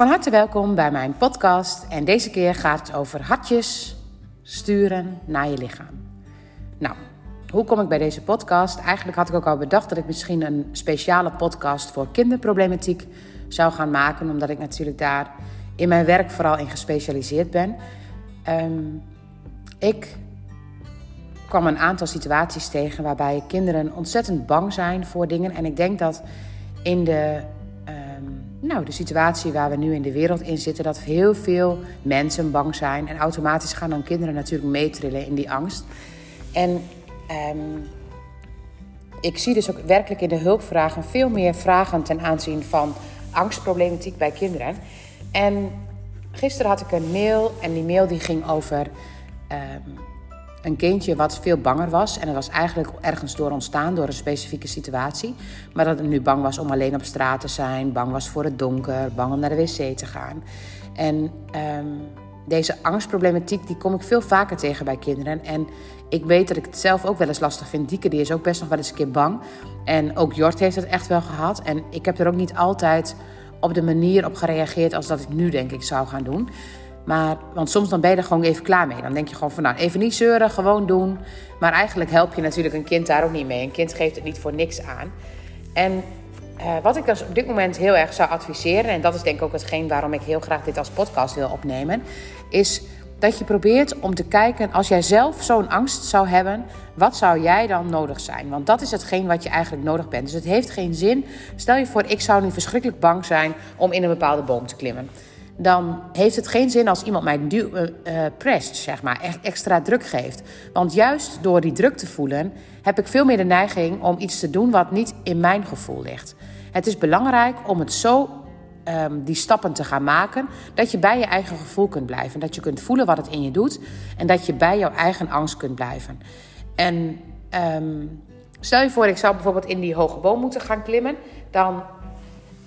Van harte welkom bij mijn podcast. En deze keer gaat het over hartjes sturen naar je lichaam. Nou, hoe kom ik bij deze podcast? Eigenlijk had ik ook al bedacht dat ik misschien een speciale podcast voor kinderproblematiek zou gaan maken, omdat ik natuurlijk daar in mijn werk vooral in gespecialiseerd ben. Ehm, ik kwam een aantal situaties tegen waarbij kinderen ontzettend bang zijn voor dingen. En ik denk dat in de nou, de situatie waar we nu in de wereld in zitten, dat heel veel mensen bang zijn. En automatisch gaan dan kinderen natuurlijk meetrillen in die angst. En ehm, ik zie dus ook werkelijk in de hulpvragen veel meer vragen ten aanzien van angstproblematiek bij kinderen. En gisteren had ik een mail en die mail die ging over ehm, een kindje wat veel banger was. En dat was eigenlijk ergens door ontstaan, door een specifieke situatie. Maar dat het nu bang was om alleen op straat te zijn, bang was voor het donker, bang om naar de wc te gaan. En ehm, deze angstproblematiek die kom ik veel vaker tegen bij kinderen. En ik weet dat ik het zelf ook wel eens lastig vind. Dieke die is ook best nog wel eens een keer bang. En ook Jort heeft het echt wel gehad. En ik heb er ook niet altijd op de manier op gereageerd als dat ik nu denk ik zou gaan doen. Maar, want soms dan ben je er gewoon even klaar mee. Dan denk je gewoon van nou, even niet zeuren, gewoon doen. Maar eigenlijk help je natuurlijk een kind daar ook niet mee. Een kind geeft het niet voor niks aan. En uh, wat ik dus op dit moment heel erg zou adviseren, en dat is denk ik ook hetgeen waarom ik heel graag dit als podcast wil opnemen, is dat je probeert om te kijken, als jij zelf zo'n angst zou hebben, wat zou jij dan nodig zijn? Want dat is hetgeen wat je eigenlijk nodig bent. Dus het heeft geen zin. Stel je voor, ik zou nu verschrikkelijk bang zijn om in een bepaalde boom te klimmen dan heeft het geen zin als iemand mij uh, prest, zeg maar, echt extra druk geeft. Want juist door die druk te voelen, heb ik veel meer de neiging om iets te doen wat niet in mijn gevoel ligt. Het is belangrijk om het zo um, die stappen te gaan maken, dat je bij je eigen gevoel kunt blijven. Dat je kunt voelen wat het in je doet en dat je bij jouw eigen angst kunt blijven. En um, stel je voor, ik zou bijvoorbeeld in die hoge boom moeten gaan klimmen, dan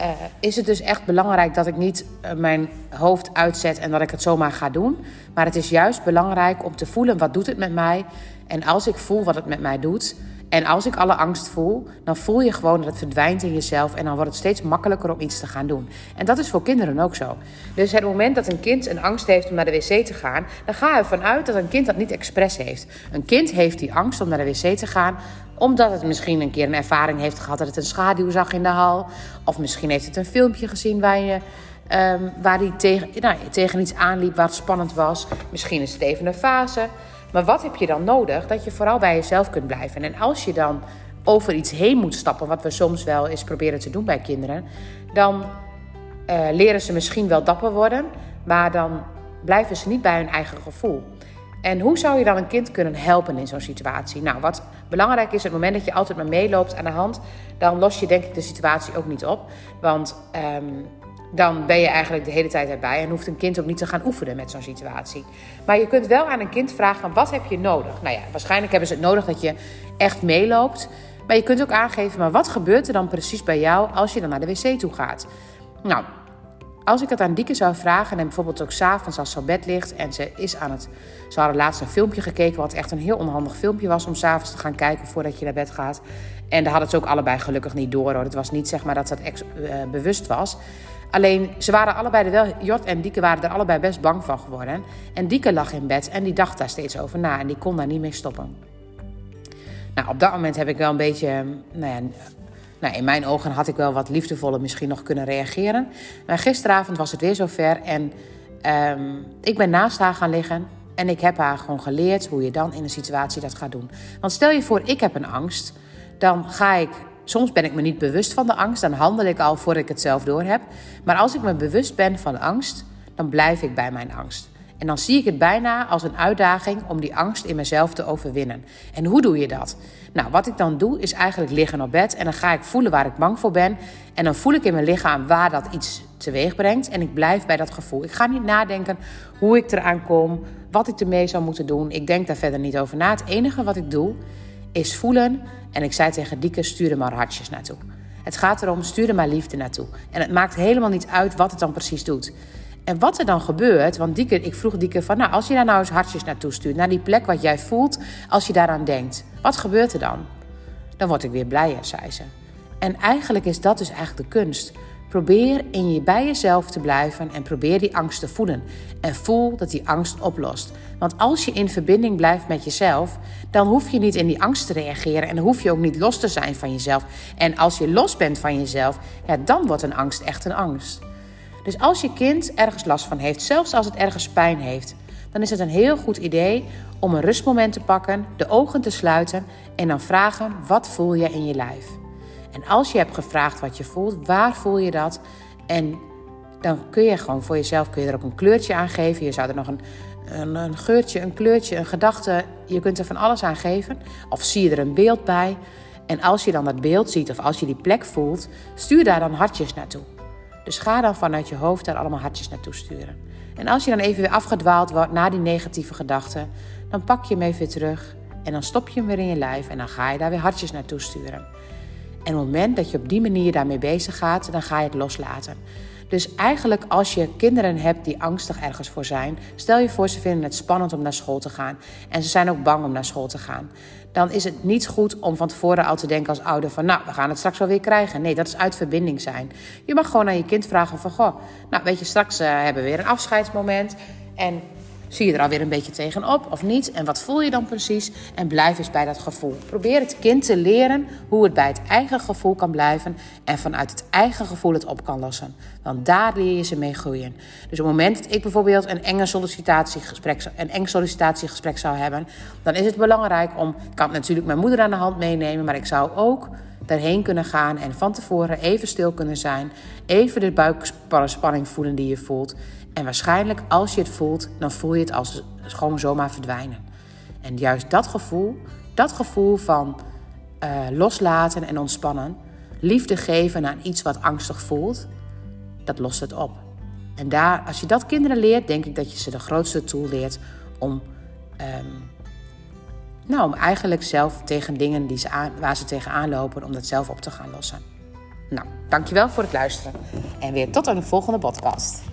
uh, is het dus echt belangrijk dat ik niet uh, mijn hoofd uitzet en dat ik het zomaar ga doen. Maar het is juist belangrijk om te voelen wat doet het met mij. En als ik voel wat het met mij doet en als ik alle angst voel, dan voel je gewoon dat het verdwijnt in jezelf en dan wordt het steeds makkelijker om iets te gaan doen. En dat is voor kinderen ook zo. Dus het moment dat een kind een angst heeft om naar de wc te gaan, dan ga ervan uit dat een kind dat niet expres heeft. Een kind heeft die angst om naar de wc te gaan omdat het misschien een keer een ervaring heeft gehad dat het een schaduw zag in de hal. Of misschien heeft het een filmpje gezien waar je. Um, waar hij tegen, nou, tegen iets aanliep wat spannend was. Misschien een fase. Maar wat heb je dan nodig? Dat je vooral bij jezelf kunt blijven. En als je dan over iets heen moet stappen, wat we soms wel eens proberen te doen bij kinderen, dan uh, leren ze misschien wel dapper worden, maar dan blijven ze niet bij hun eigen gevoel. En hoe zou je dan een kind kunnen helpen in zo'n situatie? Nou, wat belangrijk is, het moment dat je altijd maar meeloopt aan de hand, dan los je denk ik de situatie ook niet op. Want um, dan ben je eigenlijk de hele tijd erbij en hoeft een kind ook niet te gaan oefenen met zo'n situatie. Maar je kunt wel aan een kind vragen: wat heb je nodig? Nou ja, waarschijnlijk hebben ze het nodig dat je echt meeloopt. Maar je kunt ook aangeven: maar wat gebeurt er dan precies bij jou als je dan naar de wc toe gaat? Nou, als ik het aan Dieke zou vragen, en bijvoorbeeld ook s'avonds als ze op bed ligt en ze is aan het. Ze hadden laatst een filmpje gekeken, wat echt een heel onhandig filmpje was om s'avonds te gaan kijken voordat je naar bed gaat. En daar hadden ze ook allebei gelukkig niet door hoor. Het was niet zeg maar dat ex, uh, bewust was. Alleen ze waren allebei er wel, Jort en Dieke waren er allebei best bang van geworden. En Dieke lag in bed en die dacht daar steeds over na en die kon daar niet mee stoppen. Nou, op dat moment heb ik wel een beetje, nou ja, nou, in mijn ogen had ik wel wat liefdevoller misschien nog kunnen reageren. Maar gisteravond was het weer zover en um, ik ben naast haar gaan liggen. En ik heb haar gewoon geleerd hoe je dan in een situatie dat gaat doen. Want stel je voor, ik heb een angst. Dan ga ik Soms ben ik me niet bewust van de angst, dan handel ik al voordat ik het zelf door heb. Maar als ik me bewust ben van angst, dan blijf ik bij mijn angst. En dan zie ik het bijna als een uitdaging om die angst in mezelf te overwinnen. En hoe doe je dat? Nou, wat ik dan doe is eigenlijk liggen op bed en dan ga ik voelen waar ik bang voor ben. En dan voel ik in mijn lichaam waar dat iets teweeg brengt en ik blijf bij dat gevoel. Ik ga niet nadenken hoe ik eraan kom, wat ik ermee zou moeten doen. Ik denk daar verder niet over na. Het enige wat ik doe is voelen. En ik zei tegen Dieke, stuur er maar hartjes naartoe. Het gaat erom, stuur er maar liefde naartoe. En het maakt helemaal niet uit wat het dan precies doet. En wat er dan gebeurt, want Dieke, ik vroeg Dieke van... nou, als je daar nou eens hartjes naartoe stuurt, naar die plek wat jij voelt... als je daaraan denkt, wat gebeurt er dan? Dan word ik weer blijer, zei ze. En eigenlijk is dat dus eigenlijk de kunst. Probeer in je, bij jezelf te blijven en probeer die angst te voelen. En voel dat die angst oplost. Want als je in verbinding blijft met jezelf, dan hoef je niet in die angst te reageren en dan hoef je ook niet los te zijn van jezelf. En als je los bent van jezelf, ja, dan wordt een angst echt een angst. Dus als je kind ergens last van heeft, zelfs als het ergens pijn heeft, dan is het een heel goed idee om een rustmoment te pakken, de ogen te sluiten en dan vragen: wat voel je in je lijf? En als je hebt gevraagd wat je voelt, waar voel je dat? En dan kun je gewoon voor jezelf kun je er ook een kleurtje aan geven. Je zou er nog een, een, een geurtje, een kleurtje, een gedachte. Je kunt er van alles aan geven. Of zie je er een beeld bij. En als je dan dat beeld ziet of als je die plek voelt, stuur daar dan hartjes naartoe. Dus ga dan vanuit je hoofd daar allemaal hartjes naartoe sturen. En als je dan even weer afgedwaald wordt naar die negatieve gedachten, dan pak je hem even terug en dan stop je hem weer in je lijf en dan ga je daar weer hartjes naartoe sturen. En op het moment dat je op die manier daarmee bezig gaat, dan ga je het loslaten. Dus eigenlijk als je kinderen hebt die angstig ergens voor zijn, stel je voor ze vinden het spannend om naar school te gaan en ze zijn ook bang om naar school te gaan. Dan is het niet goed om van tevoren al te denken als ouder van nou, we gaan het straks wel weer krijgen. Nee, dat is uit verbinding zijn. Je mag gewoon aan je kind vragen van goh, nou weet je, straks uh, hebben we weer een afscheidsmoment en Zie je er alweer een beetje tegenop of niet? En wat voel je dan precies? En blijf eens bij dat gevoel. Probeer het kind te leren hoe het bij het eigen gevoel kan blijven en vanuit het eigen gevoel het op kan lossen. Want daar leer je ze mee groeien. Dus op het moment dat ik bijvoorbeeld een enge sollicitatiegesprek, een eng sollicitatiegesprek zou hebben, dan is het belangrijk om. Ik kan natuurlijk mijn moeder aan de hand meenemen, maar ik zou ook daarheen kunnen gaan en van tevoren even stil kunnen zijn. Even de buikspanning voelen die je voelt. En waarschijnlijk als je het voelt, dan voel je het als gewoon zomaar verdwijnen. En juist dat gevoel, dat gevoel van uh, loslaten en ontspannen, liefde geven aan iets wat angstig voelt, dat lost het op. En daar, als je dat kinderen leert, denk ik dat je ze de grootste tool leert om, um, nou, om eigenlijk zelf tegen dingen die ze aan, waar ze tegenaan lopen, om dat zelf op te gaan lossen. Nou, dankjewel voor het luisteren en weer tot een volgende podcast.